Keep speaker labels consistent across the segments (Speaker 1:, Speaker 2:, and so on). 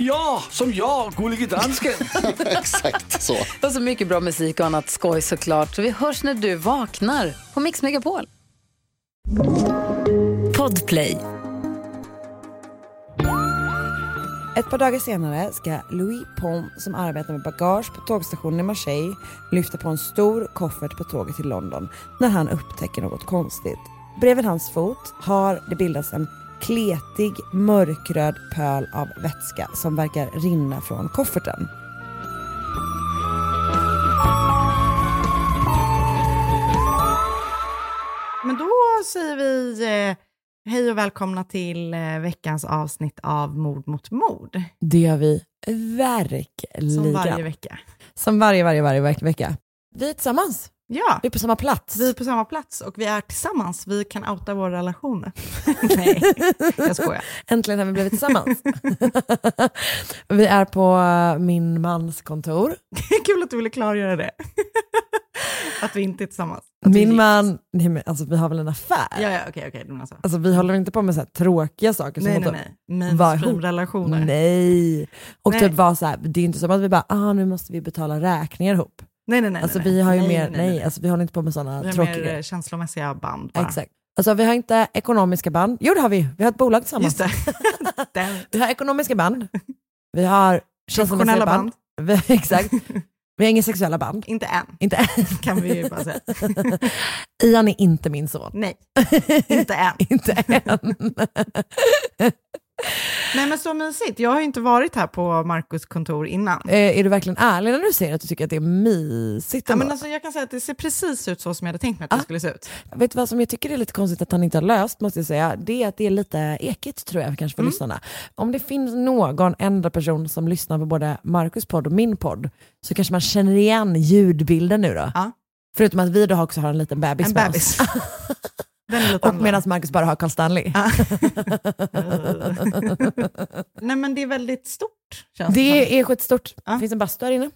Speaker 1: Ja, som jag, Gullige Dansken.
Speaker 2: Exakt så.
Speaker 3: Och så mycket bra musik och annat skoj såklart. Så vi hörs när du vaknar på Mix Megapol.
Speaker 4: Podplay. Ett par dagar senare ska Louis Pom som arbetar med bagage på tågstationen i Marseille lyfta på en stor koffert på tåget till London när han upptäcker något konstigt. Bredvid hans fot har det bildats en kletig mörkröd pöl av vätska som verkar rinna från kofferten.
Speaker 5: Men då säger vi eh, hej och välkomna till eh, veckans avsnitt av Mord mot mord.
Speaker 4: Det gör vi verkligen.
Speaker 5: Som varje vecka.
Speaker 4: Som varje, varje, varje veck- vecka. Vi är tillsammans.
Speaker 5: Ja,
Speaker 4: Vi är på samma plats.
Speaker 5: vi är på samma plats och vi är tillsammans. Vi kan outa våra relationer. Nej, jag skojar.
Speaker 4: Äntligen har vi blivit tillsammans. vi är på eh, min mans kontor.
Speaker 5: Kul att du ville klargöra det. att vi inte är tillsammans. Att
Speaker 4: Min man, nej men alltså vi har väl en affär?
Speaker 5: Ja, ja, okej, okej. Alltså.
Speaker 4: Alltså vi håller inte på med så tråkiga saker som
Speaker 5: Nej,
Speaker 4: att
Speaker 5: nej,
Speaker 4: typ
Speaker 5: nej. Mainstream-relationer.
Speaker 4: Nej. Och
Speaker 5: Nej.
Speaker 4: typ vara så här, det är inte som att vi bara, ah nu måste vi betala räkningar ihop.
Speaker 5: Nej, nej, nej.
Speaker 4: alltså
Speaker 5: nej,
Speaker 4: vi har ju
Speaker 5: nej,
Speaker 4: mer,
Speaker 5: nej,
Speaker 4: nej,
Speaker 5: nej.
Speaker 4: alltså vi håller inte på med sådana
Speaker 5: Vi har
Speaker 4: tråkiga
Speaker 5: mer eh, känslomässiga band bara.
Speaker 4: Exakt. Alltså vi har inte ekonomiska band, jo det har vi, vi har ett bolag tillsammans. Vi har ekonomiska band, vi har känslomässiga
Speaker 5: Professionella
Speaker 4: band. Vi, exakt. Vi har inga sexuella band.
Speaker 5: Inte än,
Speaker 4: Inte än.
Speaker 5: kan vi ju bara säga.
Speaker 4: Ian är inte min son.
Speaker 5: Nej, inte än.
Speaker 4: inte än.
Speaker 5: Nej men så mysigt. Jag har ju inte varit här på Markus kontor innan.
Speaker 4: Eh, är du verkligen ärlig när du säger att du tycker att det är mysigt?
Speaker 5: Ja, men alltså, jag kan säga att det ser precis ut så som jag hade tänkt mig att det
Speaker 4: Ah.
Speaker 5: skulle se ut.
Speaker 4: Vet du vad som jag tycker är lite konstigt att han inte har löst, måste jag säga? Det är att det är lite ekigt tror jag kanske för
Speaker 5: Mm.
Speaker 4: lyssnarna. Om det finns någon enda person som lyssnar på både Marcus podd och min podd, så kanske man känner igen ljudbilden nu då.
Speaker 5: Ja.
Speaker 4: Förutom att vi då också har en liten bebis
Speaker 5: En
Speaker 4: med
Speaker 5: bebis.
Speaker 4: oss. Och medan Marcus bara har Carl Stanley.
Speaker 5: Ah. Nej men det är väldigt stort. Känns som.
Speaker 4: Det är skitstort. Det finns en bastu här inne.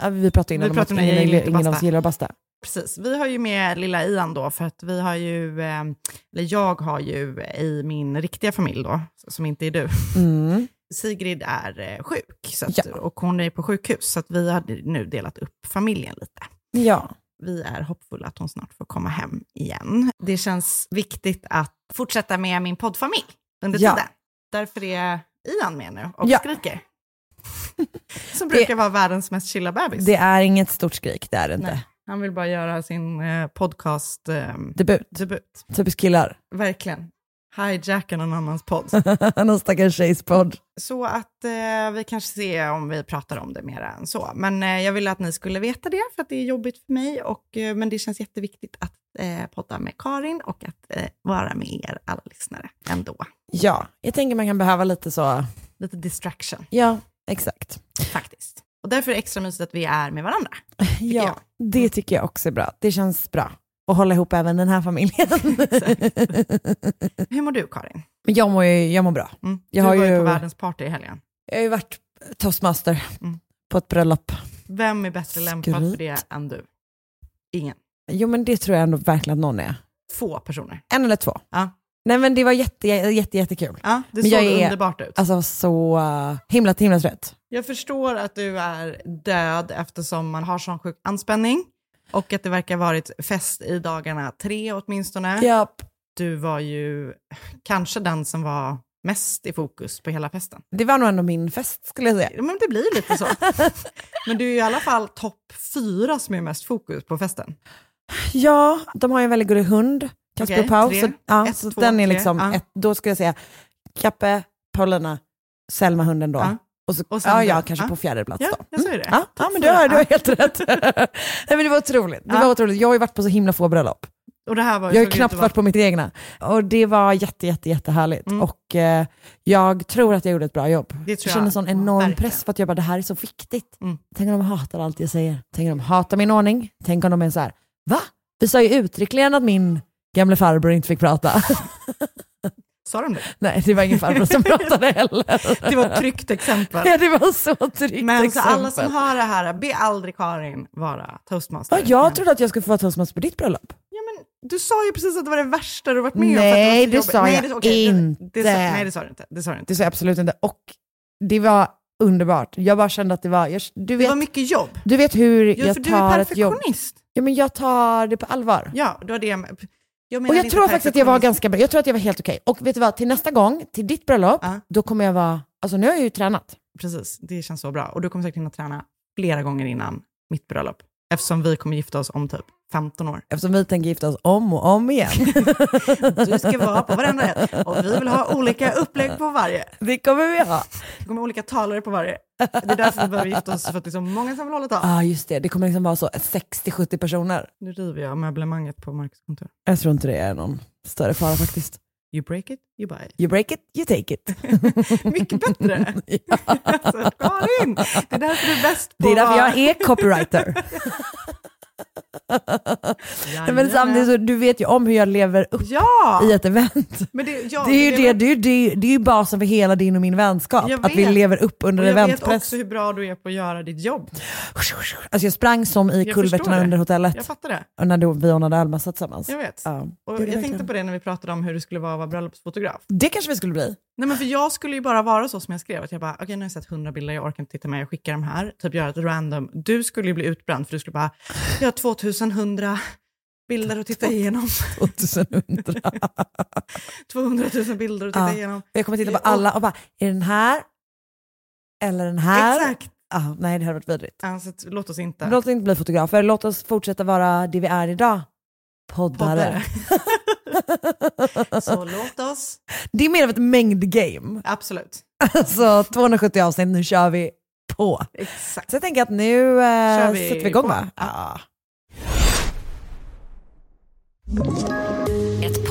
Speaker 5: Ja,
Speaker 4: vi pratade innan
Speaker 5: Vi
Speaker 4: om att ingen,
Speaker 5: inte
Speaker 4: ingen av oss gillar basta.
Speaker 5: Precis. Vi har ju med lilla Ian då, för att vi har ju, eh, eller jag har ju i min riktiga familj då, som inte är du,
Speaker 4: Mm.
Speaker 5: Sigrid är eh, sjuk så att,
Speaker 4: Ja.
Speaker 5: och hon är på sjukhus, så att vi har nu delat upp familjen lite.
Speaker 4: Ja.
Speaker 5: Vi är hoppfulla att hon snart får komma hem igen. Det känns viktigt att fortsätta med min poddfamilj under
Speaker 4: Ja.
Speaker 5: tiden. Därför är Ian med nu och
Speaker 4: Ja.
Speaker 5: skriker. Som brukar vara världens mest chilla bebis.
Speaker 4: Det är inget stort skrik, det är det inte.
Speaker 5: Nej. Han vill bara göra sin eh, podcast eh,
Speaker 4: Debut.
Speaker 5: debut.
Speaker 4: Typiskt killar.
Speaker 5: Verkligen. Hijacka någon annans podd.
Speaker 4: Någon stackars tjejs podd.
Speaker 5: Så att eh, vi kanske ser om vi pratar om det mer än så. Men eh, jag ville att ni skulle veta det, för att det är jobbigt för mig. Och, eh, men det känns jätteviktigt att eh, podda med Karin och att eh, vara med er alla lyssnare ändå.
Speaker 4: Ja, jag tänker man kan behöva lite så,
Speaker 5: Lite distraction,
Speaker 4: ja, exakt.
Speaker 5: faktiskt. Och därför är det extra mysigt att vi är med varandra.
Speaker 4: Ja,
Speaker 5: jag.
Speaker 4: det tycker jag också är bra. Det känns bra. Att hålla ihop även den här familjen.
Speaker 5: Hur mår du, Karin?
Speaker 4: Jag mår, ju, jag mår bra.
Speaker 5: Mm.
Speaker 4: Jag
Speaker 5: du
Speaker 4: har
Speaker 5: var ju på världens party i helgen.
Speaker 4: Jag har ju varit toastmaster
Speaker 5: Mm.
Speaker 4: på ett bröllop.
Speaker 5: Vem är bättre lämpad för det än du? Ingen.
Speaker 4: Jo men det tror jag ändå verkligen att någon är.
Speaker 5: Få personer.
Speaker 4: En eller två.
Speaker 5: Ja.
Speaker 4: Nej men det var jätte, jätte, jättekul.
Speaker 5: Ja, det såg
Speaker 4: är-
Speaker 5: underbart ut.
Speaker 4: Alltså så uh, himla, himla trött.
Speaker 5: Jag förstår att du är död eftersom man har sån sjuk anspänning och att det verkar varit fest i dagarna tre åtminstone.
Speaker 4: Japp.
Speaker 5: Du var ju kanske den som var mest i fokus på hela festen.
Speaker 4: Det var nog ändå min fest skulle jag säga.
Speaker 5: Men det blir lite så. Men du är i alla fall topp fyra som är mest fokus på festen.
Speaker 4: Ja, de har ju en väldigt gullig hund. Kasper
Speaker 5: Okej,
Speaker 4: och Pau.
Speaker 5: tre.
Speaker 4: Så, ja,
Speaker 5: Ett,
Speaker 4: så
Speaker 5: två,
Speaker 4: den är
Speaker 5: tre.
Speaker 4: liksom,
Speaker 5: Ja.
Speaker 4: ett, då skulle jag säga Kappe, Paulina, Selma hunden då.
Speaker 5: Ja.
Speaker 4: Och så,
Speaker 5: Och
Speaker 4: ja, ja, kanske
Speaker 5: Ja.
Speaker 4: på fjärde plats
Speaker 5: Ja,
Speaker 4: då.
Speaker 5: jag säger det.
Speaker 4: Ja, ja men du har, du har helt rätt. Nej, men det var otroligt. Det var otroligt. Jag har ju varit på så himla få bröllop.
Speaker 5: Och det här var
Speaker 4: Jag har ju knappt varit på mitt egna. Och det var jätte, jätte, jättehärligt.
Speaker 5: Mm.
Speaker 4: Och eh, jag tror att jag gjorde ett bra jobb.
Speaker 5: Det tror
Speaker 4: känner
Speaker 5: jag.
Speaker 4: sån enorm
Speaker 5: Verkligen.
Speaker 4: press för att jag bara, det här är så viktigt.
Speaker 5: Mm.
Speaker 4: Tänk om de hatar allt jag säger. Tänk om de hatar min ordning. Tänk om de är så här, va? Vi sa ju uttryckligen att min gamla farbror inte fick prata.
Speaker 5: Sa de det?
Speaker 4: Nej, det var ingen farbror som pratade heller.
Speaker 5: Det var ett tryggt exempel.
Speaker 4: Ja, det var så tryggt
Speaker 5: Men så
Speaker 4: exempel.
Speaker 5: alla som hör det här, be aldrig Karin vara toastmaster.
Speaker 4: Ja, jag trodde att jag skulle få vara toastmaster på ditt bröllop.
Speaker 5: Ja, men du sa ju precis att det var det värsta du varit med om.
Speaker 4: Nej,
Speaker 5: det, så
Speaker 4: det sa
Speaker 5: nej,
Speaker 4: jag inte.
Speaker 5: Det, det, sa- nej, det sa du inte. Det sa du inte.
Speaker 4: Det sa jag absolut inte. Och det var underbart. Jag bara kände att det var, jag, du,
Speaker 5: Det
Speaker 4: vet,
Speaker 5: var mycket jobb.
Speaker 4: du vet hur
Speaker 5: Ja,
Speaker 4: jag
Speaker 5: du är
Speaker 4: tar ett jobb.
Speaker 5: perfektionist.
Speaker 4: Ja, men jag tar det på allvar.
Speaker 5: Ja, det var det jag
Speaker 4: Och jag tror faktiskt att jag var ganska bra. Jag tror att jag var helt okej. Och vet du vad, till nästa gång, till ditt bröllop,
Speaker 5: Ja.
Speaker 4: då kommer jag vara, alltså nu har jag ju tränat.
Speaker 5: Precis, det känns så bra. Och du kommer säkert hinna träna flera gånger innan mitt bröllop. Eftersom vi kommer gifta oss om typ 15 år.
Speaker 4: Eftersom vi tänker gifta oss om och om igen.
Speaker 5: Du ska vara på varenda ett. Och vi vill ha olika upplägg på varje.
Speaker 4: det kommer vi ha.
Speaker 5: Det kommer olika talare på varje. Det är därför vi behöver gifta oss, för att det är så många som vill hålla tal.
Speaker 4: Ja, ah, just det. Det kommer liksom vara så 60-70 personer.
Speaker 5: Nu river jag möblemanget på Marcus kontor.
Speaker 4: Jag tror inte det är någon större fara faktiskt.
Speaker 5: You break it, you buy it.
Speaker 4: You break it, you take it.
Speaker 5: Mycket bättre. Alltså, Karin, det är därför du är bäst på
Speaker 4: Det är därför jag är copywriter. Nej, men samtidigt så, du vet ju om hur jag lever upp
Speaker 5: Ja!
Speaker 4: i ett event.
Speaker 5: Det, ja,
Speaker 4: Det är ju,
Speaker 5: jag
Speaker 4: det,
Speaker 5: vet-
Speaker 4: det, är ju- det, är ju- det är ju basen för hela din och min vänskap.
Speaker 5: Jag
Speaker 4: Att vi lever upp under
Speaker 5: och jag vet
Speaker 4: eventpress.
Speaker 5: också hur bra du är på att göra ditt jobb.
Speaker 4: Alltså jag sprang som i
Speaker 5: Jag
Speaker 4: kulverterna under hotellet.
Speaker 5: Jag fattar det.
Speaker 4: Och när då vi ordnade ölmässa tillsammans.
Speaker 5: Jag vet.
Speaker 4: Ja,
Speaker 5: Och jag tänkte på det när vi pratade om hur det skulle vara att vara bröllopsfotograf.
Speaker 4: Det kanske vi skulle bli.
Speaker 5: Nej men för jag skulle ju bara vara så som jag skrev, att jag bara, okej nu har jag sett hundra bilder, jag orkar inte titta mer, jag skickar de här, typ göra ett random. Du skulle ju bli utbränd för du skulle bara, jag har 2100 bilder att titta igenom.
Speaker 4: 2100.
Speaker 5: 200 000 bilder att titta
Speaker 4: Ja.
Speaker 5: igenom.
Speaker 4: Jag kommer titta på alla och bara, är den här? Eller den här?
Speaker 5: Exakt.
Speaker 4: Ah, nej, det hade varit vidrigt.
Speaker 5: Alltså, låt oss inte.
Speaker 4: Låt oss inte bli fotografer, låt oss fortsätta vara det vi är idag. Poddare.
Speaker 5: Poddare. så låt oss,
Speaker 4: Det är mer av ett mängdgame.
Speaker 5: absolut.
Speaker 4: Alltså 270 avsnitt, nu kör vi på.
Speaker 5: Exakt.
Speaker 4: Så jag tänker att nu eh,
Speaker 5: vi
Speaker 4: sätter vi igång
Speaker 5: på.
Speaker 4: va?
Speaker 5: Ja.
Speaker 6: Ett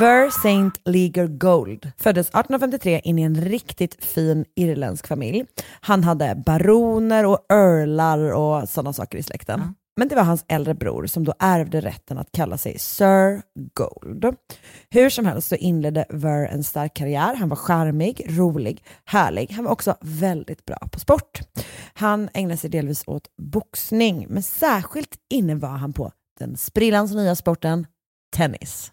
Speaker 4: Ver Saint Leger Gold föddes 1853 in i en riktigt fin irländsk familj. Han hade baroner och earlar och sådana saker i släkten. Men det var hans äldre bror som då ärvde rätten att kalla sig Sir Gold. Hur som helst så inledde Ver en stark karriär. Han var charmig, rolig, härlig. Han var också väldigt bra på sport. Han ägnade sig delvis åt boxning, men särskilt inne var han på den sprillans nya sporten tennis.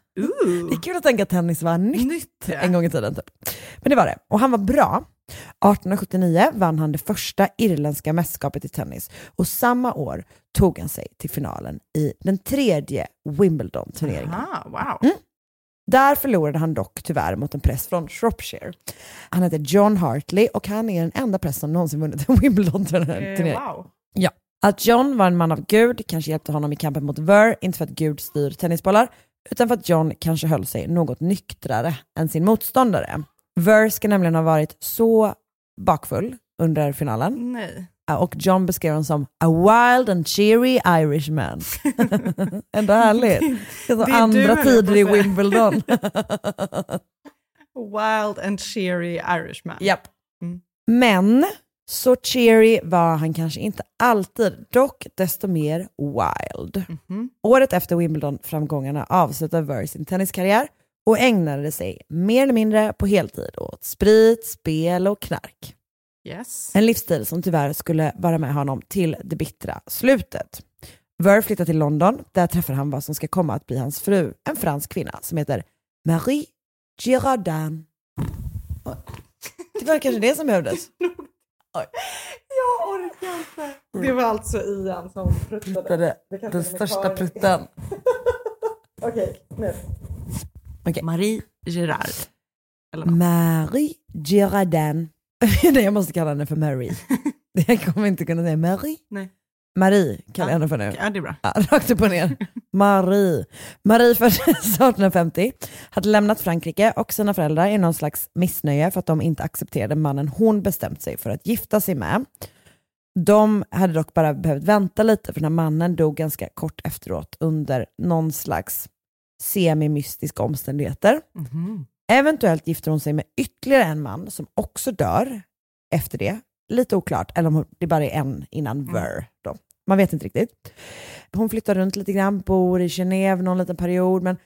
Speaker 4: Det är kul att tänka att tennis var nytt,
Speaker 5: Nytt, ja.
Speaker 4: en gång i tiden. Typ. Men det var det. Och han var bra. 1879 vann han det första irländska mästerskapet i tennis och samma år tog han sig till finalen i den tredje Wimbledon-turneringen.
Speaker 5: Wow.
Speaker 4: Där förlorade han dock tyvärr mot en präst från Shropshire. Han heter John Hartley och han är den enda präst som någonsin vunnit en Wimbledon-turnering.
Speaker 5: Eh, wow.
Speaker 4: Ja. Att John var en man av Gud kanske hjälpte honom i kampen mot Ver, inte för att Gud styr tennisbollar, utan för att John kanske höll sig något nyktrare än sin motståndare. Ver ska nämligen ha varit så bakfull under finalen
Speaker 5: Nej.
Speaker 4: Och John beskrev honom som a wild and cheery Irishman. Ändå härligt. Det är
Speaker 5: du,
Speaker 4: andra tider i. Wimbledon.
Speaker 5: Wild and cheery Irishman.
Speaker 4: Japp.
Speaker 5: Mm.
Speaker 4: Men så cheery var han kanske inte alltid, dock desto mer wild.
Speaker 5: Mhm.
Speaker 4: Året efter Wimbledon-framgångarna avslutade Ver sin tenniskarriär och ägnade sig mer eller mindre på heltid åt sprit, spel och knark.
Speaker 5: Yes.
Speaker 4: En livsstil som tyvärr skulle vara med honom till det bittra slutet. Ver flyttar till London, där träffar han vad som ska komma att bli hans fru, en fransk kvinna som heter Marie Girardin. Det var kanske det som behövdes.
Speaker 5: Jag orkar inte. Det var alltså Ian som pruttade.
Speaker 4: Den största prutten.
Speaker 5: Okej, nu.
Speaker 4: Okej.
Speaker 5: Marie Girard. Eller något.
Speaker 4: Marie Girardin. Nej, jag måste kalla henne för Marie. Jag kommer inte kunna säga Marie.
Speaker 5: Nej.
Speaker 4: Marie kallar jag
Speaker 5: Ja.
Speaker 4: henne för nu.
Speaker 5: Ja, det är bra.
Speaker 4: Ja, rakt upp och ner. Marie. Marie föddes 1850, hade lämnat Frankrike och sina föräldrar i någon slags missnöje för att de inte accepterade mannen hon bestämt sig för att gifta sig med. De hade dock bara behövt vänta lite för när mannen dog ganska kort efteråt under någon slags semi-mystiska omständigheter.
Speaker 5: Mhm.
Speaker 4: Eventuellt gifter hon sig med ytterligare en man som också dör efter det. Lite oklart, eller om det bara är en innan Ver. Då. Man vet inte riktigt. Hon flyttar runt lite grann, bor i Genève någon liten period, men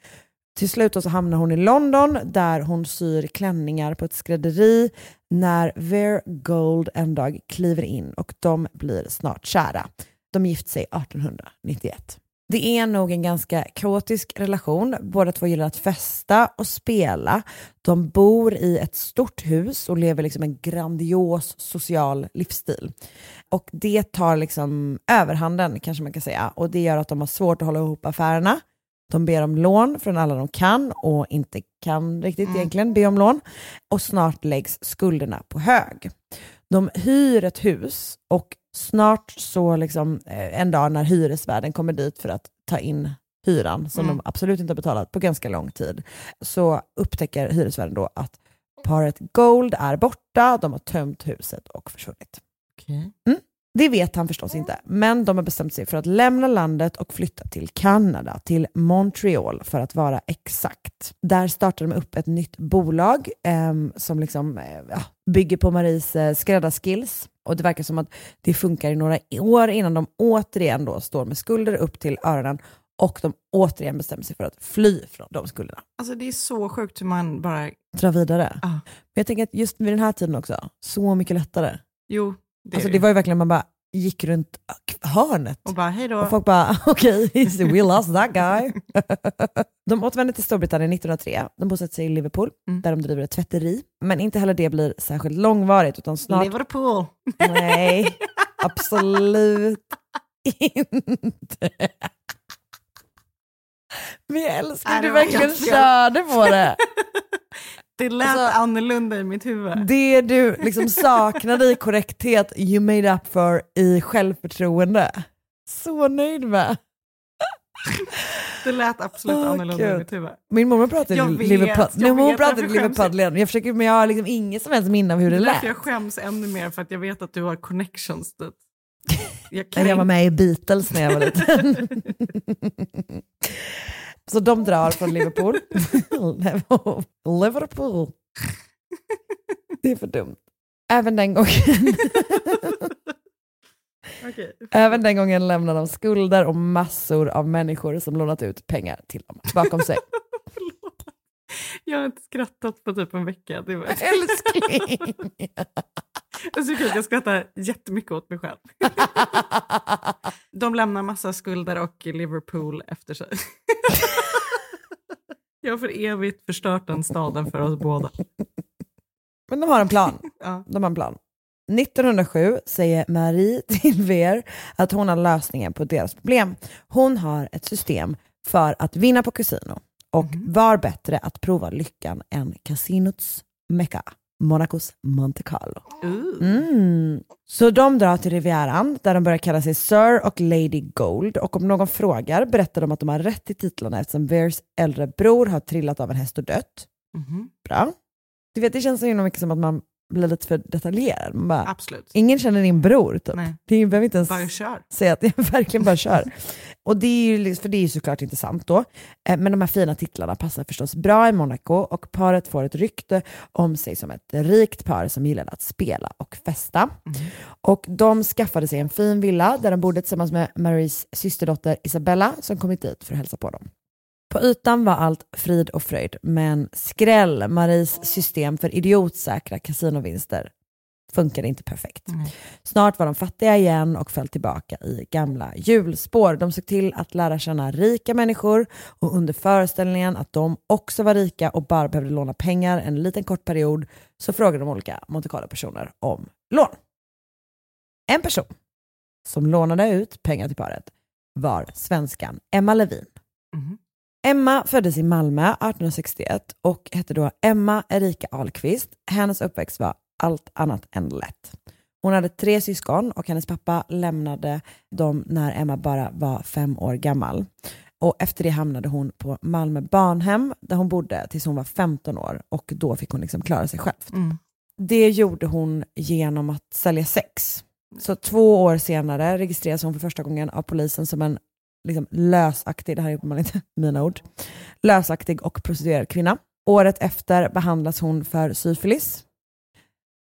Speaker 4: till slut så hamnar hon i London där hon syr klänningar på ett skrädderi när Ver Gold en dag kliver in och de blir snart kära. De gifter sig 1891. Det är nog en ganska kaotisk relation. Båda två gillar att festa och spela. De bor i ett stort hus och lever liksom en grandios social livsstil. Och det tar liksom överhanden kanske man kan säga. Och det gör att de har svårt att hålla ihop affärerna. De ber om lån från alla de kan och inte kan riktigt egentligen be om lån. Och snart läggs skulderna på hög. De hyr ett hus och snart så liksom eh, en dag när hyresvärden kommer dit för att ta in hyran som
Speaker 5: Mm.
Speaker 4: de absolut inte har betalat på ganska lång tid så upptäcker hyresvärden då att paret Gold är borta, de har tömt huset och försvunnit.
Speaker 5: Okej.
Speaker 4: Det vet han förstås inte, men de har bestämt sig för att lämna landet och flytta till Kanada, till Montreal för att vara exakt. Där startar de upp ett nytt bolag ehm, som liksom, eh, bygger på Maries eh, skräddarskills. Och det verkar som att det funkar i några år innan de återigen då står med skulder upp till öronen och de återigen bestämmer sig för att fly från de skulderna.
Speaker 5: Alltså det är så sjukt hur man bara...
Speaker 4: Dra vidare.
Speaker 5: Ah.
Speaker 4: Men jag tänker att just vid den här tiden också, så mycket lättare.
Speaker 5: Jo, det
Speaker 4: Alltså det var ju verkligen, man bara gick runt hörnet.
Speaker 5: Och bara hej då.
Speaker 4: Och folk bara, okej, okay, we lost that guy. de återvänder till Storbritannien 1903. De bosätter sig i Liverpool,
Speaker 5: Mm.
Speaker 4: där de driver ett tvätteri. Men inte heller det blir särskilt långvarigt, utan snart...
Speaker 5: Liverpool.
Speaker 4: Nej, absolut inte. Men jag älskar
Speaker 5: det
Speaker 4: du verkligen körde på det.
Speaker 5: Det lät
Speaker 4: Alltså-
Speaker 5: annorlunda i mitt huvud.
Speaker 4: Det du liksom saknade i korrekthet, you made up for i självförtroende. Så nöjd med.
Speaker 5: Det lät absolut
Speaker 4: Åh,
Speaker 5: annorlunda i mitt huvud.
Speaker 4: Min mormor pratade Nej, hon pratade Liverpool. Jag försöker, men jag har liksom inget som helst minne av hur det
Speaker 5: Det
Speaker 4: lät.
Speaker 5: jag skäms ännu mer för att jag vet att du har connections dit. Jag
Speaker 4: jag var med i Beatles när jag var liten. Så de drar från Liverpool. Liverpool. Det är för dumt. Även den gången.
Speaker 5: Okej.
Speaker 4: Även den gången lämnar de skulder och massor av människor som lånat ut pengar till dem bakom sig.
Speaker 5: Jag har inte skrattat på typ en vecka. Det var...
Speaker 4: Älskling!
Speaker 5: Det är så kul, jag skrattar jättemycket åt mig själv. De lämnar massa skulder och Liverpool efter sig. Jag har för evigt förstört den staden för oss båda.
Speaker 4: Men de har en plan.
Speaker 5: Ja.
Speaker 4: De har en plan. 1907 säger Marie till Ver att hon har lösningen på deras problem. Hon har ett system för att vinna på kasino och var bättre att prova lyckan än kasinots mecka, Monacos Monte Carlo. Mm. Så de drar till Rivieran där de börjar kalla sig Sir och Lady Gold och om någon frågar berättar de att de har rätt till titlarna eftersom Vers äldre bror har trillat av en häst och dött.
Speaker 5: Mhm.
Speaker 4: Bra. Du vet, det känns så himla mycket som att man blir lite för detaljerad. Man bara,
Speaker 5: Absolut.
Speaker 4: ingen känner din bror typ.
Speaker 5: Nej.
Speaker 4: Det behöver inte ens
Speaker 5: Bara kör.
Speaker 4: säga att jag verkligen bara kör. Och det är ju, för det är ju såklart inte sant då. Eh, Men de här fina titlarna passar förstås bra i Monaco och paret får ett rykte om sig som ett rikt par som gillade att spela och festa. Och de skaffade sig en fin villa där de bodde tillsammans med Maries systerdotter Isabella som kommit dit för att hälsa på dem. På ytan var allt frid och fröjd, men skräll, Maries system för idiotsäkra kasinovinster funkade inte perfekt. Snart var de fattiga igen och föll tillbaka i gamla hjulspår. De såg till att lära känna rika människor och under föreställningen att de också var rika och bara behövde låna pengar en liten kort period så frågade de olika Monte Carlo-personer om lån. En person som lånade ut pengar till paret var svenskan Emma Levin. Emma föddes i Malmö 1861 och hette då Emma Erika Ahlqvist. Hennes uppväxt var allt annat än lätt. Hon hade tre syskon och hennes pappa lämnade dem när Emma bara var fem år gammal. Och efter det hamnade hon på Malmö barnhem där hon bodde tills hon var 15 år och då fick hon liksom klara sig själv. Det gjorde hon genom att sälja sex. Så två år senare registrerades hon för första gången av polisen som en liksom lösaktig, det här är inte mina ord, lösaktig och prostituerad kvinna. Året efter behandlas hon för syfilis.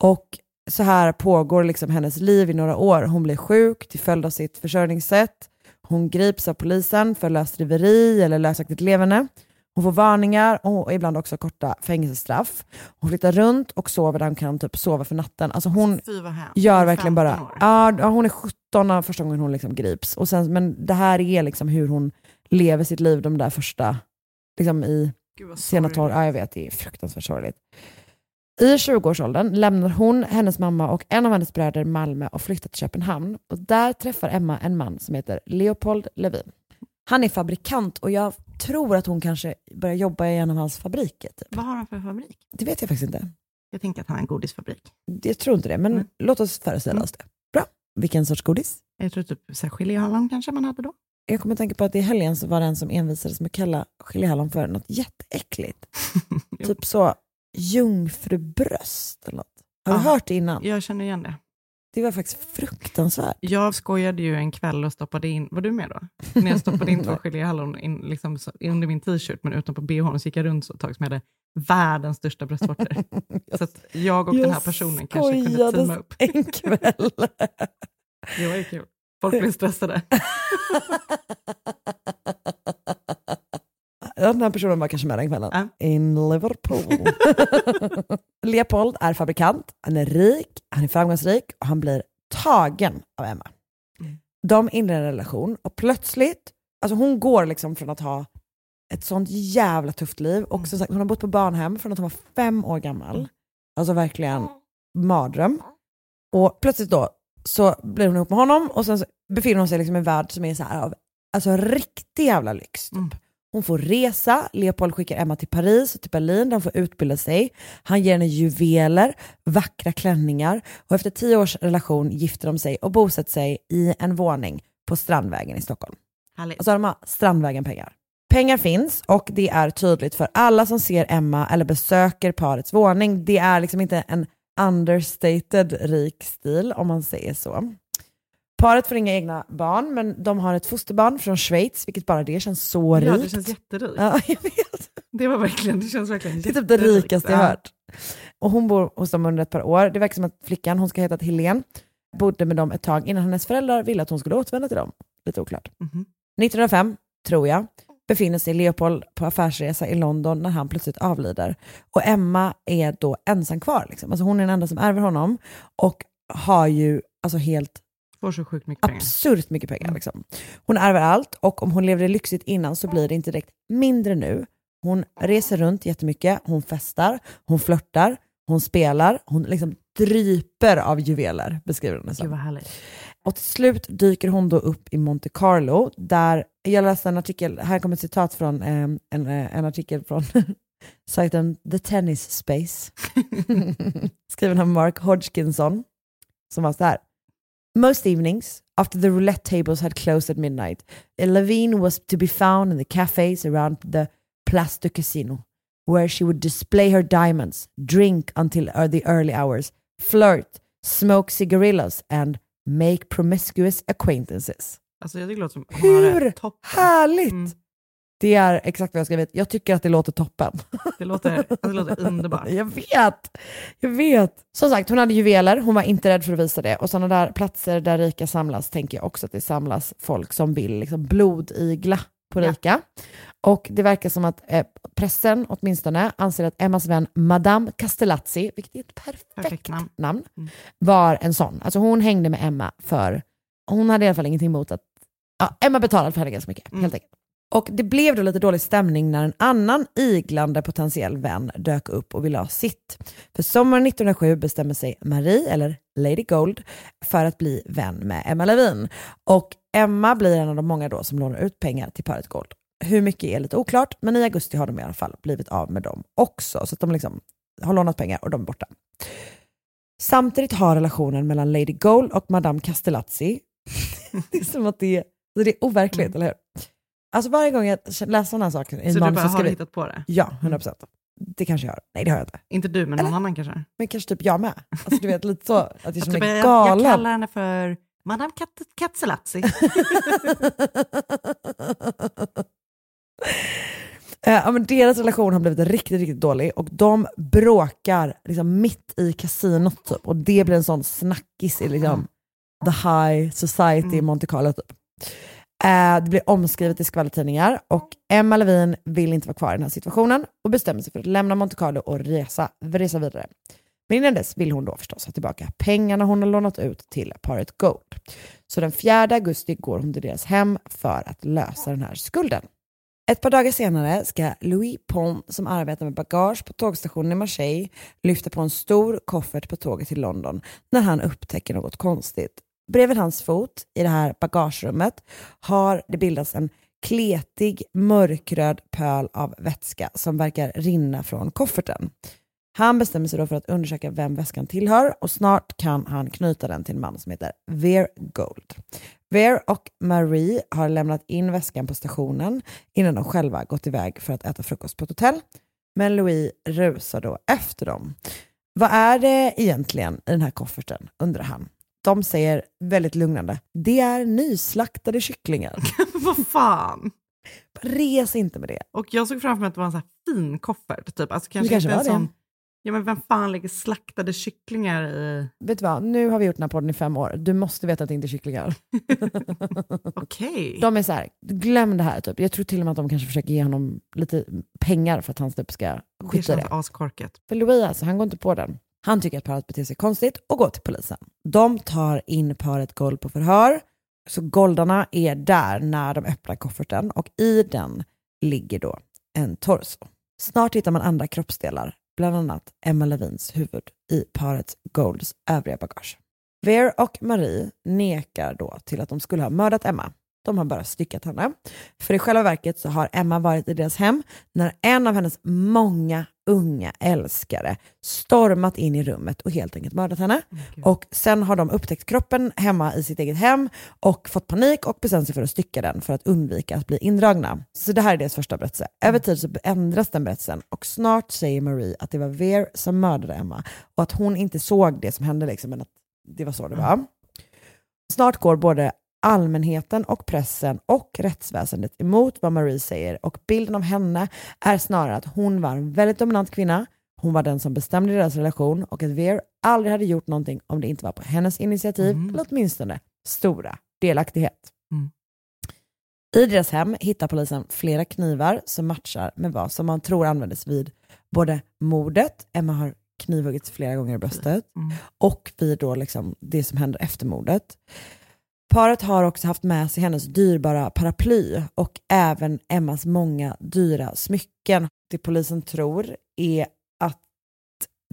Speaker 4: Och så här pågår liksom hennes liv i några år. Hon blir sjuk till följd av sitt försörjningssätt. Hon grips av polisen för lösdriveri eller lösaktigt levande. Hon får varningar och ibland också korta fängelsestraff. Hon flyttar runt och sover där hon kan typ sova för natten. Alltså hon
Speaker 5: hemskt.
Speaker 4: gör verkligen
Speaker 5: 15
Speaker 4: bara... Ja, hon är 17 av första gången hon liksom grips. Och sen, men det här är liksom hur hon lever sitt liv de där första, liksom i sena tolv. Ja, jag vet, det är fruktansvärt sorgligt. I 20-årsåldern lämnar hon, hennes mamma och en av hennes bröder Malmö och flyttar till Köpenhamn. Och där träffar Emma en man som heter Leopold Levin. Han är fabrikant och jag tror att hon kanske börjar jobba i en av hans fabriker. Typ.
Speaker 5: Vad har han för fabrik?
Speaker 4: Det vet jag faktiskt inte.
Speaker 5: Jag tänker att han har en godisfabrik.
Speaker 4: Jag tror inte det, men
Speaker 5: Mm.
Speaker 4: låt oss föreställa oss det. Bra. Vilken sorts godis?
Speaker 5: Jag tror typ så här geléhallon kanske man hade då.
Speaker 4: Jag kommer att tänka på att i helgen så var det en som envisades med att kalla geléhallon för något jätteäckligt. typ så jungfrubröst eller något. Har du
Speaker 5: Ja.
Speaker 4: hört det innan?
Speaker 5: Jag känner igen det.
Speaker 4: Det var faktiskt fruktansvärt.
Speaker 5: Jag skojade ju en kväll och stoppade in, var du med då? När jag stoppade in två geléhallon in, liksom, under min t-shirt men utanpå bhn så gick jag runt så ett tag som jag hade världens största bröstvårtor. så att jag och den här personen kanske kunde teama upp.
Speaker 4: en kväll.
Speaker 5: Det var ju kul. Folk blev stressade.
Speaker 4: Den här personen var kanske med den kvällen.
Speaker 5: Ja.
Speaker 4: In Liverpool. Leopold är fabrikant, han är rik, han är framgångsrik och han blir tagen av Emma.
Speaker 5: Mm.
Speaker 4: De inleder en relation och plötsligt, alltså hon går liksom från att ha ett sånt jävla tufft liv och som sagt hon har bott på barnhem från att hon var fem år gammal. Alltså verkligen mardröm. Och plötsligt då så blir hon ihop med honom och sen befinner hon sig liksom i en värld som är så här av alltså riktig jävla lyx. Typ.
Speaker 5: Mm.
Speaker 4: Hon får resa, Leopold skickar Emma till Paris och till Berlin där hon får utbilda sig. Han ger henne juveler, vackra klänningar och efter tio års relation gifter de sig och bosätter sig i en våning på Strandvägen i Stockholm.
Speaker 5: Härligt.
Speaker 4: Alltså de har Strandvägen pengar. Pengar finns och det är tydligt för alla som ser Emma eller besöker parets våning. Det är liksom inte en understated rik stil om man säger så. Paret får inga egna barn men de har ett fosterbarn från Schweiz vilket bara det känns så rikt.
Speaker 5: Ja, det känns jätterikt.
Speaker 4: Ja, jag vet.
Speaker 5: Det var verkligen, det känns verkligen
Speaker 4: Det är typ det
Speaker 5: jätterikt.
Speaker 4: rikaste jag
Speaker 5: Ja.
Speaker 4: hört. Och hon bor hos dem under ett par år. Det verkar som att flickan, hon ska heta Helene, bodde med dem ett tag innan hennes föräldrar ville att hon skulle återvända till dem. Lite oklart.
Speaker 5: Mhm.
Speaker 4: 1905, tror jag, befinner sig Leopold på affärsresa i London när han plötsligt avlider. Och Emma är då ensam kvar. Liksom. Alltså hon är den enda som ärver honom och har ju alltså helt
Speaker 5: Får så sjukt mycket pengar.
Speaker 4: absurt mycket pengar. Liksom. Hon ärver allt och om hon levde lyxigt innan så blir det inte direkt mindre nu. Hon reser runt jättemycket, hon festar, hon flörtar, hon spelar, hon liksom dryper av juveler, beskriver hon det som. Och till slut dyker hon då upp i Monte Carlo, där jag läste en artikel, här kommer ett citat från eh, en, eh, en artikel från sajten The Tennis Space, skriven av Mark Hodgkinson, som var så här. Most evenings, after the roulette tables had closed at midnight, Levine was to be found in the cafes around the Place du Casino, where she would display her diamonds, drink until the early hours, flirt, smoke cigarillos and make promiscuous acquaintances.
Speaker 5: Alltså jag tycker det låter som
Speaker 4: Hur härligt!
Speaker 5: Mm.
Speaker 4: Det är exakt vad jag skrivit. Jag tycker att det låter toppen.
Speaker 5: Det låter, alltså, det låter underbart.
Speaker 4: Jag vet, jag vet. Som sagt, hon hade juveler, hon var inte rädd för att visa det. Och sådana där platser där rika samlas tänker jag också att det samlas folk som vill liksom blodigla på
Speaker 5: Ja.
Speaker 4: Rika. Och det verkar som att eh, pressen åtminstone anser att Emmas vän Madame Castellazzi, vilket är ett perfekt,
Speaker 5: Perfekt namn.
Speaker 4: namn,
Speaker 5: Mm.
Speaker 4: var en sån. Alltså hon hängde med Emma för, hon hade i alla fall ingenting emot att, ja, Emma betalade för henne ganska mycket
Speaker 5: Mm.
Speaker 4: helt enkelt. Och det blev då lite dålig stämning när en annan iglande potentiell vän dök upp och ville ha sitt. För sommaren 1907 bestämmer sig Marie, eller Lady Gold, för att bli vän med Emma Levin. Och Emma blir en av de många då som lånar ut pengar till paret Gold. Hur mycket är lite oklart, men i augusti har de i alla fall blivit av med dem också. Så att de liksom har lånat pengar och de är borta. Samtidigt har relationen mellan Lady Gold och Madame Castellazzi, det är som att det är, det är overkligt, eller hur? Alltså varje gång jag läser sådana här saker i
Speaker 5: Så du bara
Speaker 4: manus så
Speaker 5: har
Speaker 4: vi...
Speaker 5: hittat på det?
Speaker 4: Ja, 100 procent. Det kanske jag har. Nej, det har jag inte.
Speaker 5: Inte du, men någon annan kanske?
Speaker 4: Men kanske typ jag med. Alltså du vet, lite så att jag känner
Speaker 5: du
Speaker 4: mig
Speaker 5: jag, jag kallar henne för Madame Kat- Katzelazzi.
Speaker 4: Eh, Ja, men deras relation har blivit riktigt, riktigt dålig och de bråkar liksom mitt i kasinot typ. Och det blir en sån snackis i liksom, the high society i Monte Carlo typ. Eh, det blir omskrivet i skvallertidningar och Emma Levin vill inte vara kvar i den här situationen och bestämmer sig för att lämna Monte Carlo och resa, resa vidare. Men innan dess vill hon då förstås ha tillbaka pengarna hon har lånat ut till paret Gold. Så den 4 augusti går hon till deras hem för att lösa den här skulden. Ett par dagar senare ska Louis Pom, som arbetar med bagage på tågstationen i Marseille, lyfta på en stor koffert på tåget till London när han upptäcker något konstigt. Bredvid hans fot i det här bagagerummet har det bildats en kletig mörkröd pöl av vätska som verkar rinna från kofferten. Han bestämmer sig då för att undersöka vem väskan tillhör och snart kan han knyta den till en man som heter Ver Gold. Ver och Marie har lämnat in väskan på stationen innan de själva gått iväg för att äta frukost på ett hotell. Men Louis rusar då efter dem. Vad är det egentligen i den här kofferten, undrar han. De säger väldigt lugnande, det är nyslaktade kycklingar.
Speaker 5: Vad fan?
Speaker 4: Res inte med det.
Speaker 5: Och jag såg framför mig att det var en så här fin koffert. Typ. Alltså kanske,
Speaker 4: kanske
Speaker 5: inte en
Speaker 4: det.
Speaker 5: sån... Ja men vem fan lägger slaktade kycklingar i...
Speaker 4: Vet du vad, nu har vi gjort den här podden i fem år. Du måste veta att det inte är kycklingar.
Speaker 5: Okej.
Speaker 4: De är så här, glöm det här. Typ. Jag tror till och med att de kanske försöker ge honom lite pengar för att han typ ska
Speaker 5: Det
Speaker 4: skita i
Speaker 5: känns
Speaker 4: det.
Speaker 5: askorkat.
Speaker 4: För Louis alltså, han går inte på den. Han tycker att paret beter sig konstigt och går till polisen. De tar in paret Gold på förhör. Så goldarna är där när de öppnar kofferten och i den ligger då en torso. Snart hittar man andra kroppsdelar, bland annat Emma Levins huvud i paret Golds övriga bagage. Ver och Marie nekar då till att de skulle ha mördat Emma. De har bara styckat henne. För i själva verket så har Emma varit i deras hem när en av hennes många unga älskare stormat in i rummet och helt enkelt mördat henne. Och sen har de upptäckt kroppen hemma i sitt eget hem och fått panik och bestämt sig för att stycka den för att undvika att bli indragna. Så det här är deras första berättelse. Över tid så ändras den berättelsen och snart säger Marie att det var Ver som mördade Emma och att hon inte såg det som hände liksom, men att det var så det var. Snart går både allmänheten och pressen och rättsväsendet emot vad Marie säger och bilden av henne är snarare att hon var en väldigt dominant kvinna, hon var den som bestämde deras relation och att Ver aldrig hade gjort någonting om det inte var på hennes initiativ eller åtminstone stora delaktighet.
Speaker 5: Mm.
Speaker 4: I deras hem hittar polisen flera knivar som matchar med vad som man tror användes vid både mordet, Emma har knivhuggits flera gånger i bröstet,
Speaker 5: Mm.
Speaker 4: och vid då liksom det som händer efter mordet. Paret har också haft med sig hennes dyrbara paraply och även Emmas många dyra smycken. Det polisen tror är att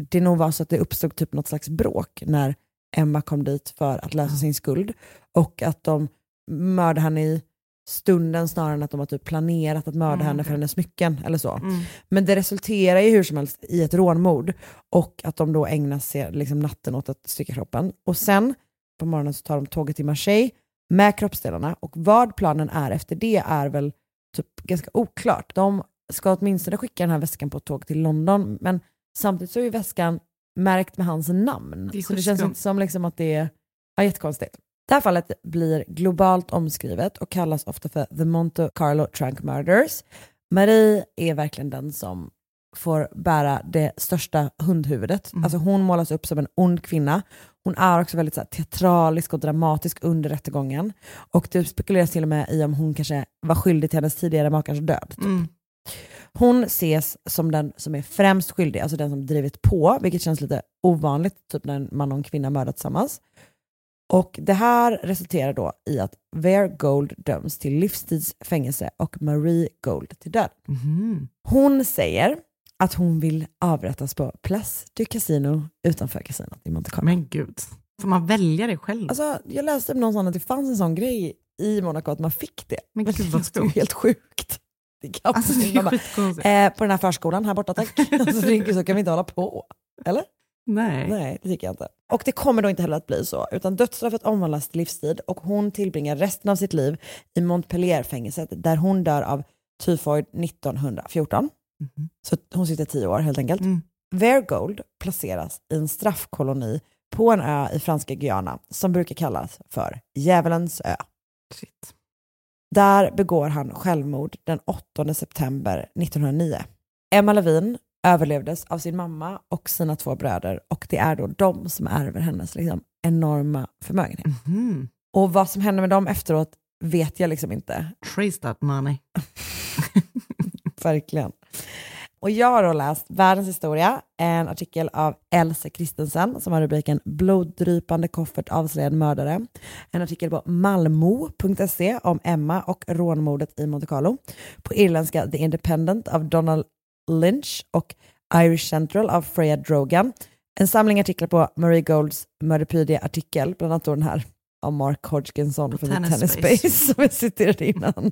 Speaker 4: det nog var så att det uppstod typ något slags bråk när Emma kom dit för att lösa sin skuld och att de mördade henne i stunden snarare än att de har typ planerat att mörda
Speaker 5: Mm,
Speaker 4: henne för hennes smycken eller så.
Speaker 5: Mm.
Speaker 4: Men det resulterar ju hur som helst i ett rånmord och att de då ägnar sig liksom natten åt att stycka kroppen. Och sen på morgonen så tar de tåget till Marseille med kroppsdelarna och vad planen är efter det är väl typ ganska oklart. De ska åtminstone skicka den här väskan på ett tåg till London men samtidigt så är ju väskan märkt med hans namn.
Speaker 5: Det är
Speaker 4: så det känns inte som liksom att det är ja, jättekonstigt. Det här fallet blir globalt omskrivet och kallas ofta för The Monte Carlo Trunk Murders. Marie är verkligen den som får bära det största hundhuvudet. Alltså hon målas upp som en ond kvinna. Hon är också väldigt så här, teatralisk och dramatisk under rättegången. Och det spekuleras till och med i om hon kanske var skyldig till hennes tidigare makars död. Typ.
Speaker 5: Mm.
Speaker 4: Hon ses som den som är främst skyldig, alltså den som drivit på, vilket känns lite ovanligt, typ när en man och en kvinna mördar tillsammans. Och det här resulterar då i att Vare Gold döms till livstidsfängelse och Marie Gold till död.
Speaker 5: Mhm.
Speaker 4: Hon säger att hon vill avrättas på Place du Casino utanför kasinot i Monte Carlo.
Speaker 5: Men gud, får man välja det själv?
Speaker 4: Alltså, jag läste någonstans att det fanns en sån grej i Monaco att man fick det.
Speaker 5: Men gud, vad
Speaker 4: det är
Speaker 5: stort.
Speaker 4: helt sjukt. Det kan
Speaker 5: Alltså, det är
Speaker 4: bara, eh, på den här förskolan här borta tack. alltså, det så kan vi inte hålla på. Eller?
Speaker 5: Nej.
Speaker 4: Nej, det tycker jag inte. Och det kommer då inte heller att bli så, utan dödsstraffet omvandlas till livstid och hon tillbringar resten av sitt liv i Montpellier-fängelset där hon dör av tyfoid 1914.
Speaker 5: Mhm.
Speaker 4: Så hon sitter tio år helt enkelt.
Speaker 5: Mm.
Speaker 4: Vergold placeras i en straffkoloni på en ö i franska Guyana som brukar kallas för Djävulens ö.
Speaker 5: Shit.
Speaker 4: Där begår han självmord den 8 september 1909. Emma Levin överlevdes av sin mamma och sina två bröder och det är då de som ärver hennes liksom, enorma förmögenhet.
Speaker 5: Mhm.
Speaker 4: Och vad som händer med dem efteråt vet jag liksom inte.
Speaker 5: Trace that money.
Speaker 4: Verkligen. Och jag har då läst Världens historia, en artikel av Else Christensen som har rubriken Bloddrypande koffert avslöjad mördare. En artikel på malmo.se om Emma och rånmordet i Monte Carlo. På irländska The Independent av Donald Lynch och Irish Central av Freya Drogan. En samling artiklar på Marie Golds Murderpedia-artikel, bland annat då den här av Mark Hodgkinson från
Speaker 5: Tennis. Space
Speaker 4: som jag citerade innan.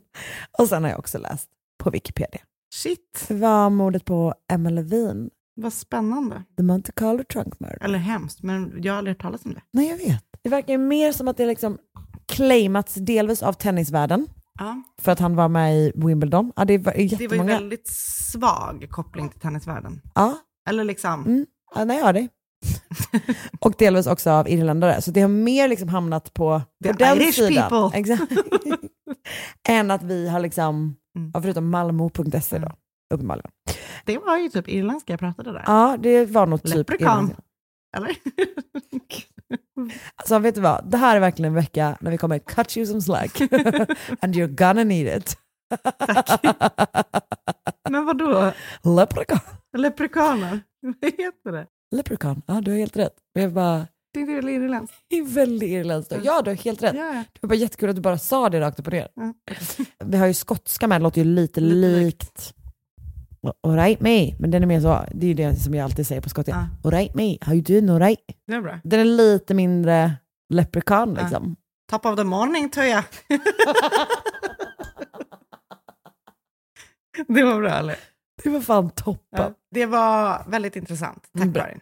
Speaker 4: Och sen har jag också läst på Wikipedia.
Speaker 5: Shit,
Speaker 4: Det var mordet på Emma Levin,
Speaker 5: vad spännande.
Speaker 4: The Monte Carlo Trunk Murder.
Speaker 5: Eller hemskt, men jag har aldrig hört talas om det.
Speaker 4: Nej, jag vet. Det verkar ju mer som att det liksom claimats delvis av tennisvärlden,
Speaker 5: Ja.
Speaker 4: för att han var med i Wimbledon. Ja, det var
Speaker 5: Det var ju väldigt svag koppling till tennisvärlden.
Speaker 4: Ja,
Speaker 5: Eller liksom,
Speaker 4: Mm. ja nej, jag har det. Och delvis också av irländare. Så det har mer liksom hamnat på, på den
Speaker 5: Irish
Speaker 4: sidan.
Speaker 5: people.
Speaker 4: Exakt. Än att vi har liksom,
Speaker 5: Mm.
Speaker 4: ja, förutom malmo.se då,
Speaker 5: Mm.
Speaker 4: uppenbarligen.
Speaker 5: det var ju typ irländska jag pratade där.
Speaker 4: Ja, det var nog typ
Speaker 5: Leprechaun.
Speaker 4: irländska.
Speaker 5: Eller?
Speaker 4: Alltså vet du vad, det här är verkligen en vecka när vi kommer cut you some slack. And you're gonna need it.
Speaker 5: men vadå?
Speaker 4: Leprechaun.
Speaker 5: Leprekaner? Vad heter det?
Speaker 4: Leprechaun, ja du har helt rätt. Det är bara
Speaker 5: Det är väl irländskt?
Speaker 4: det är väldigt irländskt. Ja du har helt rätt.
Speaker 5: Ja, ja.
Speaker 4: Det var bara jättekul att du bara sa det rakt upp och ner.
Speaker 5: Ja.
Speaker 4: Vi har ju skotska med, det låter ju lite, likt Alright me, men den är mer så, det är ju det som jag alltid säger på skotska.
Speaker 5: Ja.
Speaker 4: Alright me, how you doing alright?
Speaker 5: Det är bra.
Speaker 4: Den är lite mindre leprechaun liksom.
Speaker 5: Top of the morning, tror jag. det var bra, eller?
Speaker 4: Det var fan toppen.
Speaker 5: Ja, det var väldigt intressant. Tack,
Speaker 4: bra.
Speaker 5: Karin.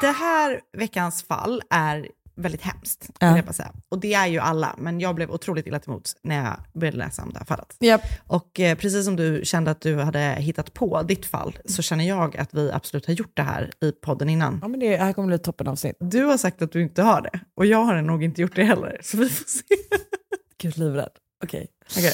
Speaker 5: Det här veckans fall är väldigt hemskt,
Speaker 4: Ja.
Speaker 5: jag bara säga. Och det är ju alla, men jag blev otroligt illa till när jag började läsa om det här fallet.
Speaker 4: Japp.
Speaker 5: Och eh, precis som du kände att du hade hittat på ditt fall, så känner jag att vi absolut har gjort det här i podden innan.
Speaker 4: Ja men det här kommer bli ett toppenavsnitt.
Speaker 5: Du har sagt att du inte har det, och jag har nog inte gjort det heller, så vi får se.
Speaker 4: Gud livrädd. Okej.
Speaker 5: Okej.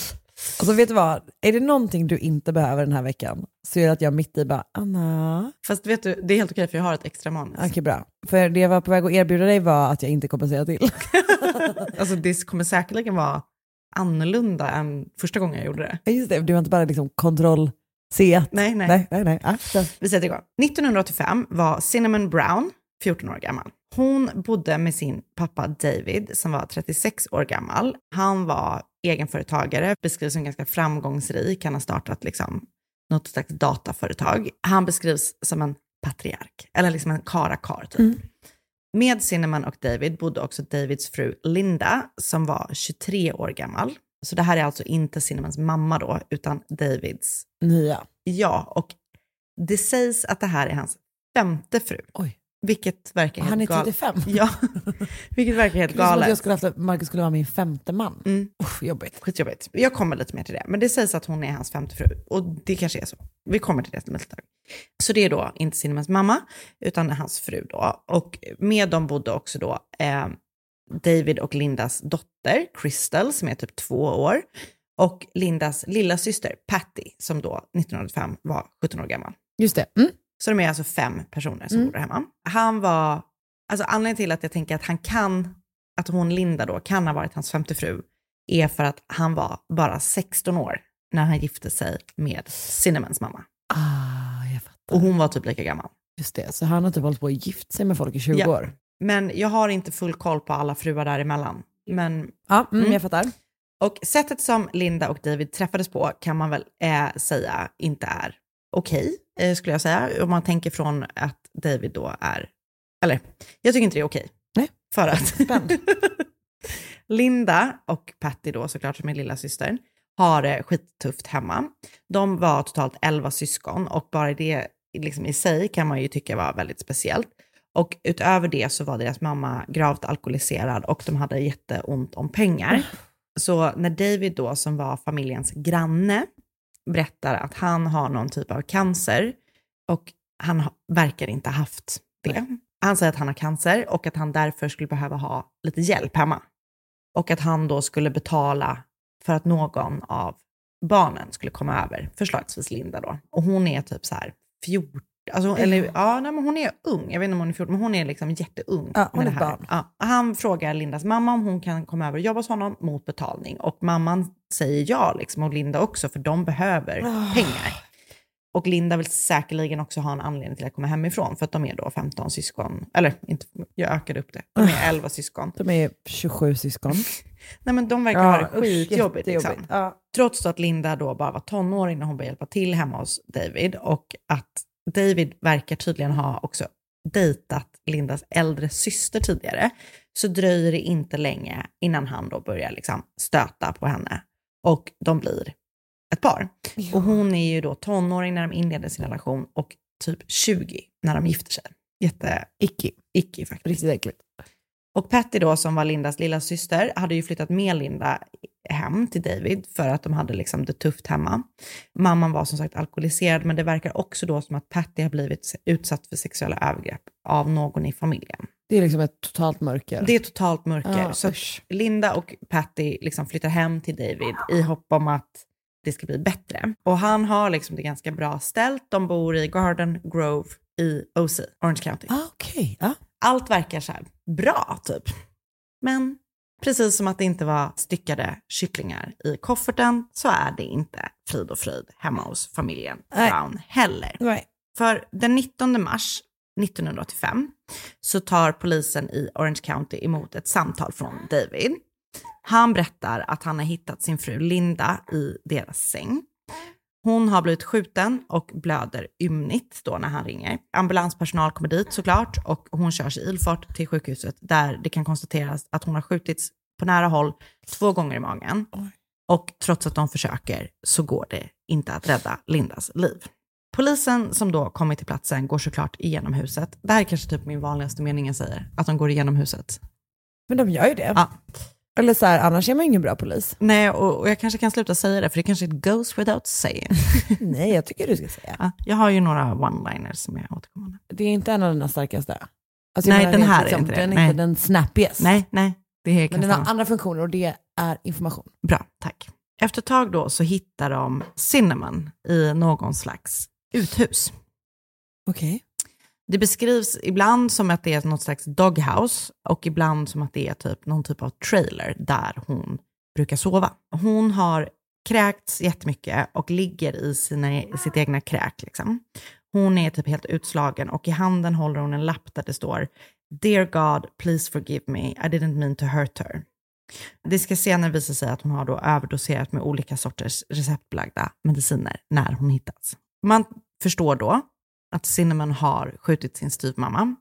Speaker 4: Alltså vet du vad, är det någonting du inte behöver den här veckan så är det att jag mitt i bara, Anna.
Speaker 5: Fast vet du, det är helt okej för jag har ett extra manus.
Speaker 4: Okej bra. För det jag var på väg att erbjuda dig var att jag inte kommer säga till.
Speaker 5: Alltså det kommer säkerligen vara annorlunda än första gången jag gjorde det.
Speaker 4: Ja, Just det, det var inte bara liksom kontroll C.
Speaker 5: Nej, nej.
Speaker 4: Nej, nej, nej. Ah.
Speaker 5: Vi sätter igång. 1985 var Cinnamon Brown 14 år gammal. Hon bodde med sin pappa David som var 36 år gammal. Han var egenföretagare, beskrivs som ganska framgångsrik. Han har startat liksom något slags dataföretag. Han beskrivs som en patriark, eller liksom en karakar typ.
Speaker 4: Mm.
Speaker 5: Med Cinnamon och David bodde också Davids fru Linda som var 23 år gammal. Så det här är alltså inte Cinnamons mamma då, utan Davids.
Speaker 4: Nya.
Speaker 5: Ja, och det sägs att det här är hans femte fru.
Speaker 4: Oj.
Speaker 5: Vilket verkar helt
Speaker 4: Han är
Speaker 5: galet.
Speaker 4: 35.
Speaker 5: Ja, vilket verkar helt
Speaker 4: Det är som att jag
Speaker 5: galet.
Speaker 4: skulle haft, Marcus skulle vara min femte man.
Speaker 5: Mm.
Speaker 4: Usch, jobbigt.
Speaker 5: Skitjobbigt. Jag kommer lite mer till det. Men det sägs att hon är hans femte fru. Och det kanske är så. Vi kommer till det om ett tag. Så det är då inte Cinnamons mamma, utan hans fru då. Och med dem bodde också då eh, David och Lindas dotter, Crystal, som är typ två år. Och Lindas lilla syster Patty, som då 1905 var 17 år gammal.
Speaker 4: Just det. Mm.
Speaker 5: Så de är alltså fem personer som
Speaker 4: Mm.
Speaker 5: bor där hemma. Han var, alltså anledningen till att jag tänker att han kan, att hon Linda då kan ha varit hans femte fru, är för att han var bara 16 år när han gifte sig med Cinnamons mamma.
Speaker 4: Ah, jag fattar.
Speaker 5: Och hon var typ lika gammal.
Speaker 4: Just det, så han har typ hållit på och gift sig med folk i 20
Speaker 5: Ja.
Speaker 4: år.
Speaker 5: Men jag har inte full koll på alla fruar däremellan. Men,
Speaker 4: Ja, mm,
Speaker 5: Mm.
Speaker 4: jag fattar.
Speaker 5: och sättet som Linda och David träffades på kan man väl eh, säga inte är okej, eh, skulle jag säga. Om man tänker från att David då är, eller jag tycker inte det är okej.
Speaker 4: Nej.
Speaker 5: För att. Linda och Patty då såklart som är lilla systern har det skittufft hemma. De var totalt 11 syskon och bara det liksom i sig kan man ju tycka var väldigt speciellt. Och utöver det så var deras mamma gravt alkoholiserad och de hade jätteont om pengar. Så när David då, som var familjens granne, berättar att han har någon typ av cancer och han ha, verkar inte ha haft det. Han säger att han har cancer och att han därför skulle behöva ha lite hjälp hemma. Och att han då skulle betala för att någon av barnen skulle komma över, förslagsvis Linda då. Och hon är typ så här 14, alltså, eller ja, nej, men hon är ung, jag vet inte om hon är 14, men hon är liksom jätteung.
Speaker 4: Ja, hon är barn.
Speaker 5: Ja. Han frågar Lindas mamma om hon kan komma över och jobba hos honom mot betalning. Och mamman säger ja, liksom, och Linda också, för de behöver
Speaker 4: Ah.
Speaker 5: pengar. Och Linda vill säkerligen också ha en anledning till att komma hemifrån, för att de är då 15 syskon. Eller, inte, jag ökade upp det. De
Speaker 4: Ah.
Speaker 5: är 11 syskon.
Speaker 4: De är 27 syskon.
Speaker 5: Nej men de verkar ha det skitjobbigt. Liksom.
Speaker 4: Ja.
Speaker 5: Trots att Linda då bara var tonåring när hon började hjälpa till hemma hos David. Och att David verkar tydligen ha också dejtat Lindas äldre syster tidigare. Så dröjer det inte länge innan han då börjar liksom stöta på henne. Och de blir ett par. Och hon är ju då tonåring när de inleder sin relation och typ 20 när de gifter sig. Jätte
Speaker 4: Icky.
Speaker 5: icky faktiskt.
Speaker 4: Riktigt äckligt.
Speaker 5: Och Patty då, som var Lindas lilla syster, hade ju flyttat med Linda hem till David för att de hade liksom det tufft hemma. Mamman var som sagt alkoholiserad, men det verkar också då som att Patty har blivit utsatt för sexuella övergrepp av någon i familjen.
Speaker 4: Det är liksom ett totalt mörker.
Speaker 5: Det är totalt mörker.
Speaker 4: Ja,
Speaker 5: så
Speaker 4: usch.
Speaker 5: Linda och Patty liksom flyttar hem till David i hopp om att det ska bli bättre. Och han har liksom det ganska bra ställt. De bor i Garden Grove i OC, Orange County.
Speaker 4: Ah, Okej, ja.
Speaker 5: Allt verkar så bra typ. Men precis som att det inte var styckade kycklingar i kofferten så är det inte frid och fröjd hemma hos familjen. Brown heller.
Speaker 4: Nej.
Speaker 5: För den 19 mars 1985 så tar polisen i Orange County emot ett samtal från David. Han berättar att han har hittat sin fru Linda i deras säng. Hon har blivit skjuten och blöder ymnigt då när han ringer. Ambulanspersonal kommer dit såklart och hon körs i ilfart till sjukhuset där det kan konstateras att hon har skjutits på nära håll två gånger i magen. Och trots att de försöker så går det inte att rädda Lindas liv. Polisen som då kommer till platsen går såklart igenom huset. Det här är kanske typ min vanligaste mening jag säger, att de går igenom huset.
Speaker 4: Men de gör ju det.
Speaker 5: Ja.
Speaker 4: Eller så här, annars är man ingen bra polis.
Speaker 5: Nej, och, och jag kanske kan sluta säga det, för det kanske goes without saying.
Speaker 4: Nej, jag tycker du ska säga.
Speaker 5: Ja, jag har ju några one-liners som är återkommande.
Speaker 4: Det är inte en av dina starkaste. Alltså, jag
Speaker 5: Nej, den här är
Speaker 4: liksom,
Speaker 5: inte det.
Speaker 4: Den är
Speaker 5: Nej.
Speaker 4: inte den snappiest.
Speaker 5: Nej, nej, det är
Speaker 4: Men den har andra funktioner och det är information.
Speaker 5: Bra, tack. Efter ett tag då så hittar de Cinnamon i någon slags uthus.
Speaker 4: Okej.
Speaker 5: Det beskrivs ibland som att det är något slags doghouse och ibland som att det är typ någon typ av trailer där hon brukar sova. Hon har kräkts jättemycket och ligger i sina, i sitt egna kräk. Liksom. Hon är typ helt utslagen och i handen håller hon en lapp där det står Dear God, please forgive me, I didn't mean to hurt her. Det ska senare visa sig att hon har då överdoserat med olika sorters receptbelagda mediciner när hon hittats. Man förstår då att Cinnamon har skjutit sin styvmamma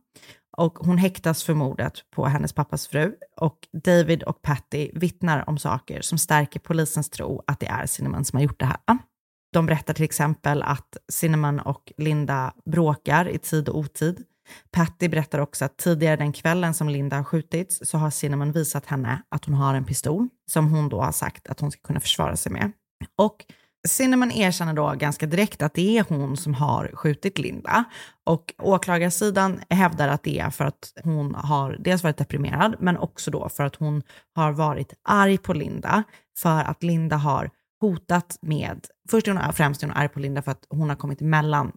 Speaker 5: Och hon häktas för mordet på hennes pappas fru. Och David och Patty vittnar om saker som stärker polisens tro att det är Cinnamon som har gjort det här. De berättar till exempel att Cinnamon och Linda bråkar i tid och otid. Patty berättar också att tidigare den kvällen som Linda har skjutits så har Cinnamon visat henne att hon har en pistol som hon då har sagt att hon ska kunna försvara sig med. Och Cinnamon erkänner då ganska direkt att det är hon som har skjutit Linda. Och åklagarsidan hävdar att det är för att hon har dels varit deprimerad, men också då för att hon har varit arg på Linda för att Linda har hotat med, först är hon främst är hon arg på Linda för att hon har kommit emellan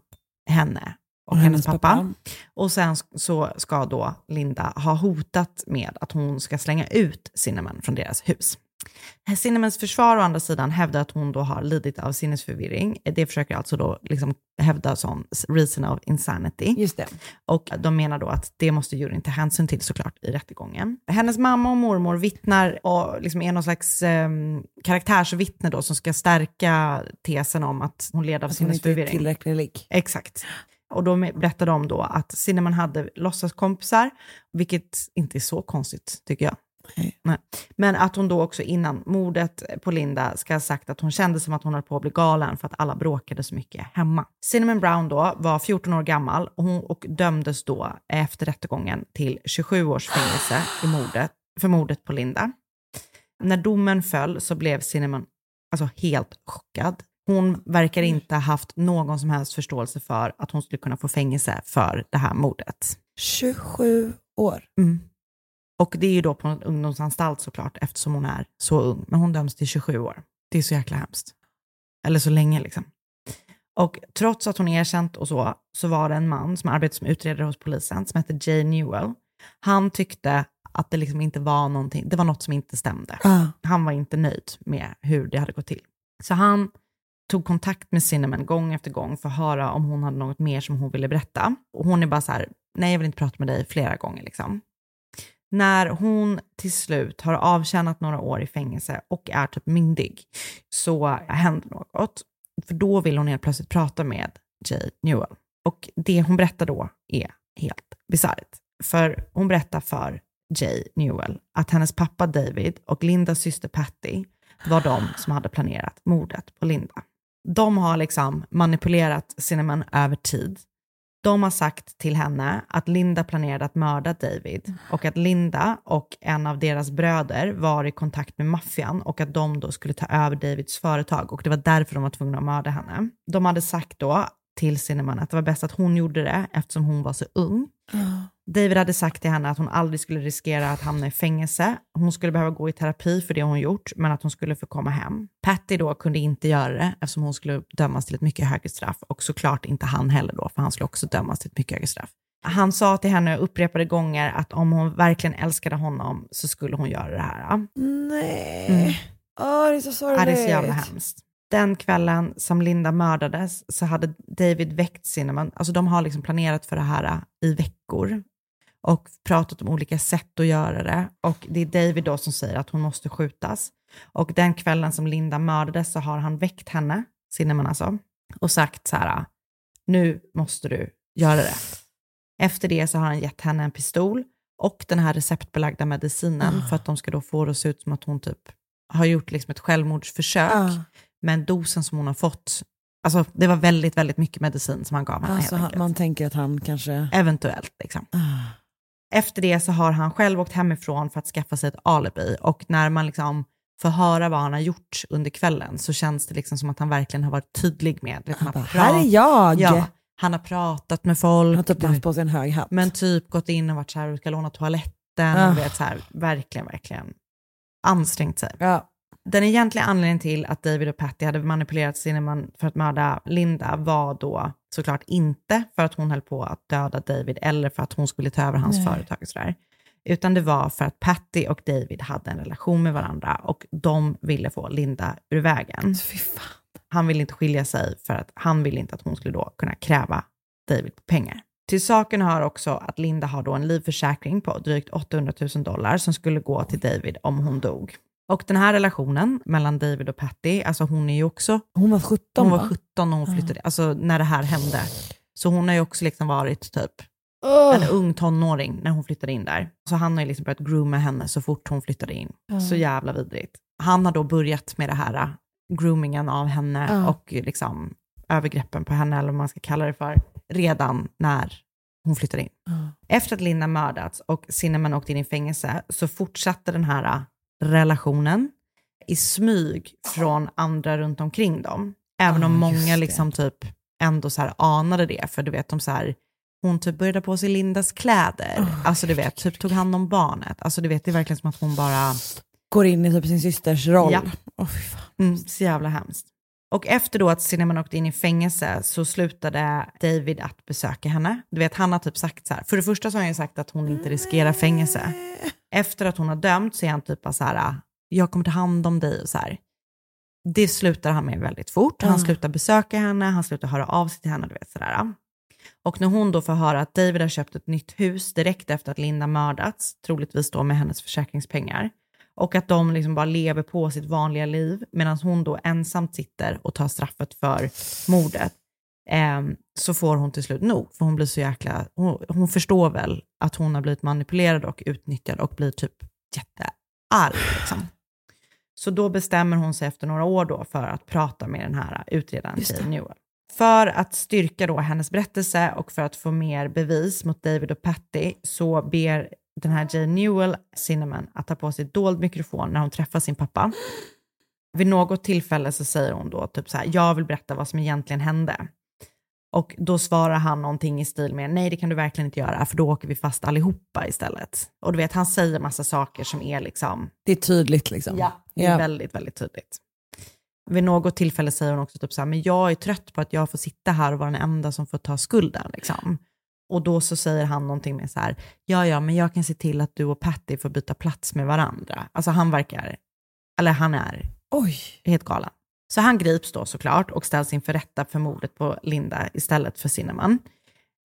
Speaker 5: henne och hennes, pappa. Och sen så ska då Linda ha hotat med att hon ska slänga ut Cinnamon från deras hus. Cinnamons försvar å andra sidan hävdar att hon då har lidit av sinnesförvirring. Det försöker alltså då liksom hävda som reason of insanity.
Speaker 4: Just det.
Speaker 5: Och de menar då att det måste juryn ta hänsyn till såklart i rättegången. Hennes mamma och mormor vittnar och liksom är någon slags eh, karaktärsvittne då som ska stärka tesen om att hon led av
Speaker 4: Att hon inte är
Speaker 5: sinnesförvirring.
Speaker 4: tillräckligt lik.
Speaker 5: Exakt. Och då berättade de då att Cinnamon hade låtsaskompisar, vilket inte är så konstigt tycker jag. Nej. Men att hon då också innan mordet på Linda ska ha sagt att hon kände som att hon höll på att bli galen för att alla bråkade så mycket hemma. Cinnamon Brown då var 14 år gammal och, hon, och dömdes då efter rättegången till 27 års fängelse i mordet, för mordet på Linda. När domen föll så blev Cinnamon alltså helt chockad. Hon verkar inte ha haft någon som helst förståelse för att hon skulle kunna få fängelse för det här mordet.
Speaker 4: 27 år.
Speaker 5: Mm. Och det är ju då på en ungdomsanstalt såklart, eftersom hon är så ung. Men hon döms till 27 år. Det är så jäkla hemskt. Eller så länge liksom. Och trots att hon erkänt och så, så var det en man som arbetade som utredare hos polisen, som hette Jay Newell. Han tyckte att det liksom inte var någonting, det var något som inte stämde.
Speaker 4: Ah.
Speaker 5: Han var inte nöjd med hur det hade gått till. Så han tog kontakt med Cinnamon gång efter gång för att höra om hon hade något mer som hon ville berätta. Och hon är bara så här, nej jag vill inte prata med dig flera gånger liksom. När hon till slut har avtjänat några år i fängelse och är typ myndig så händer något. För då vill hon helt plötsligt prata med Jay Newell. Och det hon berättar då är helt bisarrt. För hon berättar för Jay Newell att hennes pappa David och Lindas syster Patty var de som hade planerat mordet på Linda. De har liksom manipulerat Cinnamon över tid. De har sagt till henne att Linda planerade att mörda David och att Linda och en av deras bröder var i kontakt med maffian och att de då skulle ta över Davids företag och det var därför de var tvungna att mörda henne. De hade sagt då till Cinnamon att det var bäst att hon gjorde det eftersom hon var så ung. David hade sagt till henne att hon aldrig skulle riskera att hamna i fängelse. Hon skulle behöva gå i terapi för det hon gjort, men att hon skulle få komma hem. Patty då kunde inte göra det eftersom hon skulle dömas till ett mycket högre straff och såklart inte han heller då, för han skulle också dömas till ett mycket högre straff. Han sa till henne upprepade gånger att om hon verkligen älskade honom så skulle hon göra det här.
Speaker 4: Nej.
Speaker 5: Mm.
Speaker 4: Åh, det är så sorgligt.
Speaker 5: Ja, det är så jävla hemskt. Den kvällen som Linda mördades så hade David väckt Cinnamon, alltså de har liksom planerat för det här äh, i veckor och pratat om olika sätt att göra det. Och det är David då som säger att hon måste skjutas. Och den kvällen som Linda mördades så har han väckt henne, Cinnamon alltså, och sagt så här, nu måste du göra det. Efter det så har han gett henne en pistol och den här receptbelagda medicinen för att de ska då få det att se ut som att hon typ har gjort liksom ett självmordsförsök.
Speaker 4: Ah.
Speaker 5: Men dosen som hon har fått, alltså det var väldigt, väldigt mycket medicin som han gav henne
Speaker 4: Alltså, han, man tänker att han kanske...
Speaker 5: Eventuellt liksom.
Speaker 4: Ah.
Speaker 5: Efter det så har han själv åkt hemifrån för att skaffa sig ett alibi och när man liksom får höra vad han har gjort under kvällen så känns det liksom som att han verkligen har varit tydlig med. Vet, han har
Speaker 4: bara, "Här är jag!"
Speaker 5: Ja, han har pratat med folk.
Speaker 4: Han har typ haft på sig en hög hatt.
Speaker 5: Men typ gått in och varit så här, du ska låna toaletten.
Speaker 4: Ah.
Speaker 5: Vet, så här, verkligen, verkligen ansträngt sig.
Speaker 4: Ja.
Speaker 5: Den egentliga anledningen till att David och Patty hade manipulerat Cinnamon för att mörda Linda var då såklart inte för att hon höll på att döda David eller för att hon skulle ta över hans
Speaker 4: Nej.
Speaker 5: företag och sådär. Utan det var för att Patty och David hade en relation med varandra och de ville få Linda ur vägen. Han ville inte skilja sig för att han ville inte att hon skulle då kunna kräva David på pengar. Till saken hör också att Linda har då en livförsäkring på drygt 800 000 dollar som skulle gå till David om hon dog. Och den här relationen mellan David och Patty, alltså hon är ju också...
Speaker 4: Hon var 17
Speaker 5: Hon var
Speaker 4: va?
Speaker 5: 17 när hon flyttade, alltså när det här hände. Så hon har ju också liksom varit typ en ung tonåring när hon flyttade in där. Så han har ju liksom börjat grooma henne så fort hon flyttade in. Så jävla vidrigt. Han har då börjat med det här uh, groomingen av henne
Speaker 4: Ja.
Speaker 5: och liksom övergreppen på henne, eller vad man ska kalla det för, redan när hon flyttade in. Efter att Linda mördats och Cinnamon åkte in i fängelse så fortsatte den här uh, relationen i smyg från andra runt omkring dem. Även om
Speaker 4: Ah,
Speaker 5: många liksom typ ändå så här anade det, för du vet de så här, hon typ började på sig Lindas kläder,
Speaker 4: Oh,
Speaker 5: alltså du vet, typ tog hand om barnet. Alltså du vet, det är verkligen som att hon bara,
Speaker 4: Går in i typ sin systers roll.
Speaker 5: Ja.
Speaker 4: Fan.
Speaker 5: mm, så jävla hemskt. Och efter då att Cinnamon åkte in i fängelse så slutade David att besöka henne. Du vet, han har typ sagt så här, för det första så har han ju sagt att hon inte riskerar fängelse. Efter att hon har dömt så är han typ bara så här, jag kommer ta hand om dig och så här. Det slutar han med väldigt fort. Han
Speaker 4: Ja.
Speaker 5: slutar besöka henne, han slutar höra av sig till henne, du vet sådär. Och när hon då får höra att David har köpt ett nytt hus direkt efter att Linda mördats, troligtvis då med hennes försäkringspengar, och att de liksom bara lever på sitt vanliga liv medan hon då ensamt sitter och tar straffet för mordet, så får hon till slut nog. För hon blir så jäkla, hon, hon förstår väl att hon har blivit manipulerad och utnyttjad och blir typ jättearg. Liksom. Så då bestämmer hon sig efter några år då för att prata med den här utredaren. Jane Newell. För att styrka då hennes berättelse och för att få mer bevis mot David och Patty så ber den här Jane Newell Cinnamon att ta på sig dold mikrofon när hon träffar sin pappa. Vid något tillfälle så säger hon då typ så här, jag vill berätta vad som egentligen hände. Och då svarar han någonting i stil med, nej det kan du verkligen inte göra, för då åker vi fast allihopa istället. Och du vet, han säger massa saker som är liksom,
Speaker 4: Det är tydligt liksom.
Speaker 5: Ja, det är väldigt, väldigt tydligt. Vid något tillfälle säger hon också typ så här, men jag är trött på att jag får sitta här och vara den enda som får ta skulden. Liksom. Och då så säger han någonting med så här, ja ja, men jag kan se till att du och Patty får byta plats med varandra. Alltså han verkar, eller han är
Speaker 4: Oj.
Speaker 5: helt galen. Så han grips då såklart och ställs inför rätta för mordet på Linda istället för Cinnamon.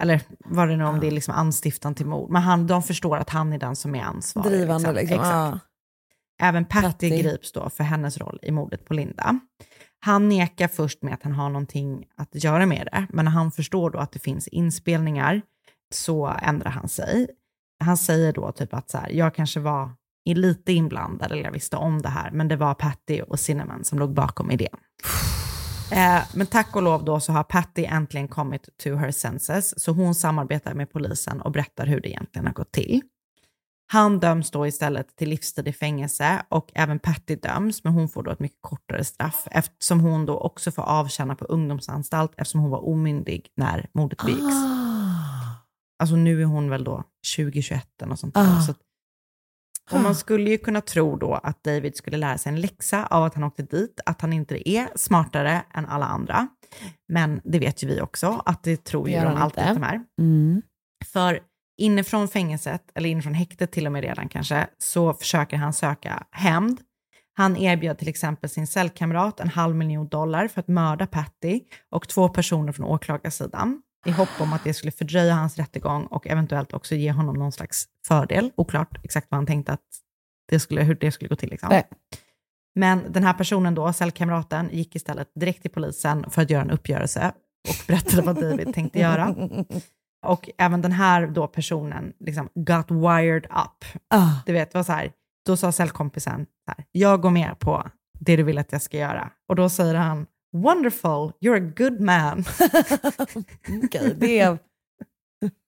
Speaker 5: Eller vad det nu om det är liksom anstiftan till mord. Men han, de förstår att han är den som är ansvarig.
Speaker 4: Drivande liksom.
Speaker 5: Exakt.
Speaker 4: Ja.
Speaker 5: Även Patty,
Speaker 4: Patty.
Speaker 5: grips då för hennes roll i mordet på Linda. Han nekar först med att han har någonting att göra med det, men när han förstår då att det finns inspelningar så ändrar han sig. Han säger då typ att så här, jag kanske var lite inblandad eller jag visste om det här, men det var Patty och Cinnamon som låg bakom idén. Eh, men tack och lov då så har Patty äntligen kommit to her senses, så hon samarbetar med polisen och berättar hur det egentligen har gått till. Han döms då istället till livstid i fängelse och även Patty döms, men hon får då ett mycket kortare straff eftersom hon då också får avtjäna på ungdomsanstalt eftersom hon var omyndig när mordet begicks.
Speaker 4: Ah.
Speaker 5: Alltså nu är hon väl då 2021 och sånt där.
Speaker 4: Ah.
Speaker 5: Så och man skulle ju kunna tro då att David skulle lära sig en läxa av att han åkte dit, att han inte är smartare än alla andra. Men det vet ju vi också, att det tror ju de alltid
Speaker 4: inte.
Speaker 5: att de är.
Speaker 4: Mm.
Speaker 5: För inifrån fängelset, eller inifrån häktet till och med redan kanske, så försöker han söka hämnd. Han erbjöd till exempel sin cellkamrat en halv miljon dollar för att mörda Patty och två personer från åklagarsidan i hopp om att det skulle fördröja hans rättegång och eventuellt också ge honom någon slags fördel. Oklart exakt vad han tänkte att det skulle, hur det skulle gå till. Liksom.
Speaker 4: Nej.
Speaker 5: Men den här personen då, cellkamraten, gick istället direkt till polisen för att göra en uppgörelse och berättade vad David tänkte göra. Och även den här då personen liksom got wired up.
Speaker 4: Ah.
Speaker 5: Du vet, vad så här, då sa cellkompisen så här, jag går med på det du vill att jag ska göra. Och då säger han, wonderful, you're a good man.
Speaker 4: Okej, det är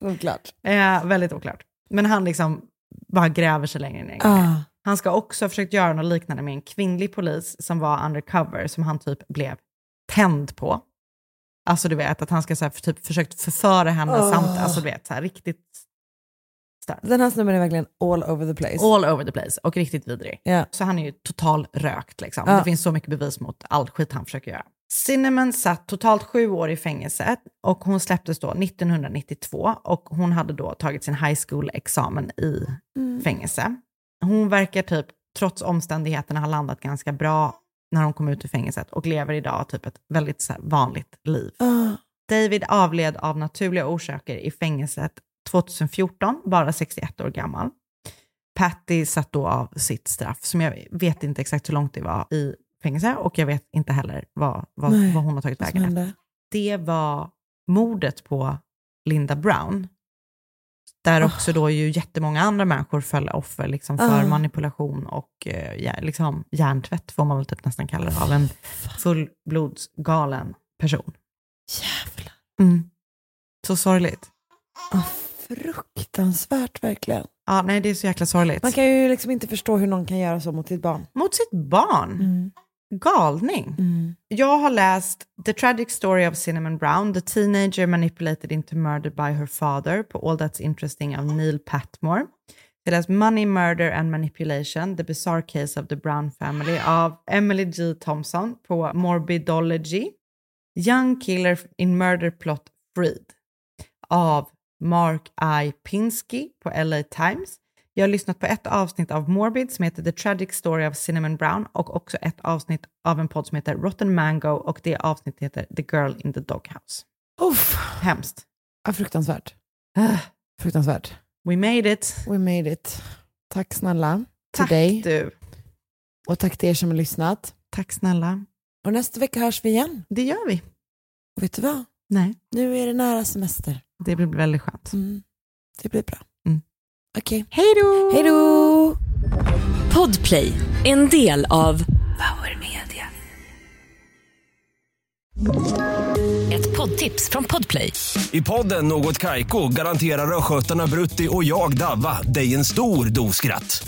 Speaker 4: oklart.
Speaker 5: eh, väldigt oklart. Men han liksom bara gräver sig längre ner.
Speaker 4: Ah.
Speaker 5: Han ska också ha försökt göra något liknande med en kvinnlig polis som var undercover, som han typ blev tänd på. Alltså du vet, att han ska så här, för, typ försökt förföra henne
Speaker 4: Åh.
Speaker 5: samt, alltså du vet, så här, riktigt stört.
Speaker 4: Den här snubben är verkligen all over the place.
Speaker 5: All over the place och riktigt vidrig.
Speaker 4: Ja.
Speaker 5: Så han är ju total rökt liksom.
Speaker 4: Ja.
Speaker 5: Det finns så mycket bevis mot all skit han försöker göra. Cinnamon satt totalt sju år i fängelse och hon släpptes då 1992 och hon hade då tagit sin high school-examen i fängelse. Hon verkar typ, trots omständigheterna, ha landat ganska bra när hon kom ut ur fängelset och lever idag typ ett väldigt vanligt liv.
Speaker 4: Ah.
Speaker 5: David avled av naturliga orsaker i fängelset 2014, bara 61 år gammal. Patty satt då av sitt straff, som jag vet inte exakt hur långt det var i fängelse och jag vet inte heller vad, vad,
Speaker 4: Nej,
Speaker 5: vad hon har tagit vägen. efter. Det var mordet på Linda Brown. Där också då ju jättemånga andra människor föll offer liksom för
Speaker 4: Ah.
Speaker 5: manipulation och eh, liksom hjärntvätt får man väl typ nästan kalla det, av en fullblodsgalen person.
Speaker 4: Jävlar.
Speaker 5: Mm. Så sorgligt.
Speaker 4: Ah, fruktansvärt verkligen.
Speaker 5: Ja, nej det är så jäkla sorgligt.
Speaker 4: Man kan ju liksom inte förstå hur någon kan göra så mot sitt barn.
Speaker 5: Mot sitt barn?
Speaker 4: Mm.
Speaker 5: Galning. Jag har läst The Tragic Story of Cinnamon Brown, The Teenager Manipulated into Murder by Her Father på All That's Interesting av Neil Patmore. Jag har läst Money, Murder and Manipulation, The Bizarre Case of the Brown Family av Emily G. Thompson på Morbidology. Young Killer in Murder Plot Freed av Mark I. Pinsky på LA Times. Jag har lyssnat på ett avsnitt av Morbid som heter The Tragic Story of Cinnamon Brown och också ett avsnitt av en podd som heter Rotten Mango och det avsnittet heter The Girl in the Doghouse.
Speaker 4: Uff.
Speaker 5: Hemskt.
Speaker 4: Ja, fruktansvärt.
Speaker 5: Ah,
Speaker 4: Fruktansvärt.
Speaker 5: We made it.
Speaker 4: We made it. Tack snälla
Speaker 5: Tack
Speaker 4: dig
Speaker 5: du.
Speaker 4: och tack till er som har lyssnat.
Speaker 5: Tack snälla.
Speaker 4: Och nästa vecka hörs vi igen.
Speaker 5: Det gör vi.
Speaker 4: Och vet du vad?
Speaker 5: Nej,
Speaker 4: Nu är det nära semester.
Speaker 5: det blir väldigt skönt.
Speaker 4: Mm. Det blir bra. Okej.
Speaker 5: Hej då!
Speaker 4: Hej då!
Speaker 6: Podplay, en del av Power Media. Ett poddtips från Podplay.
Speaker 7: I podden Något Kaiko garanterar östgötarna Brutti och jag, Davva, dig en stor dos skratt.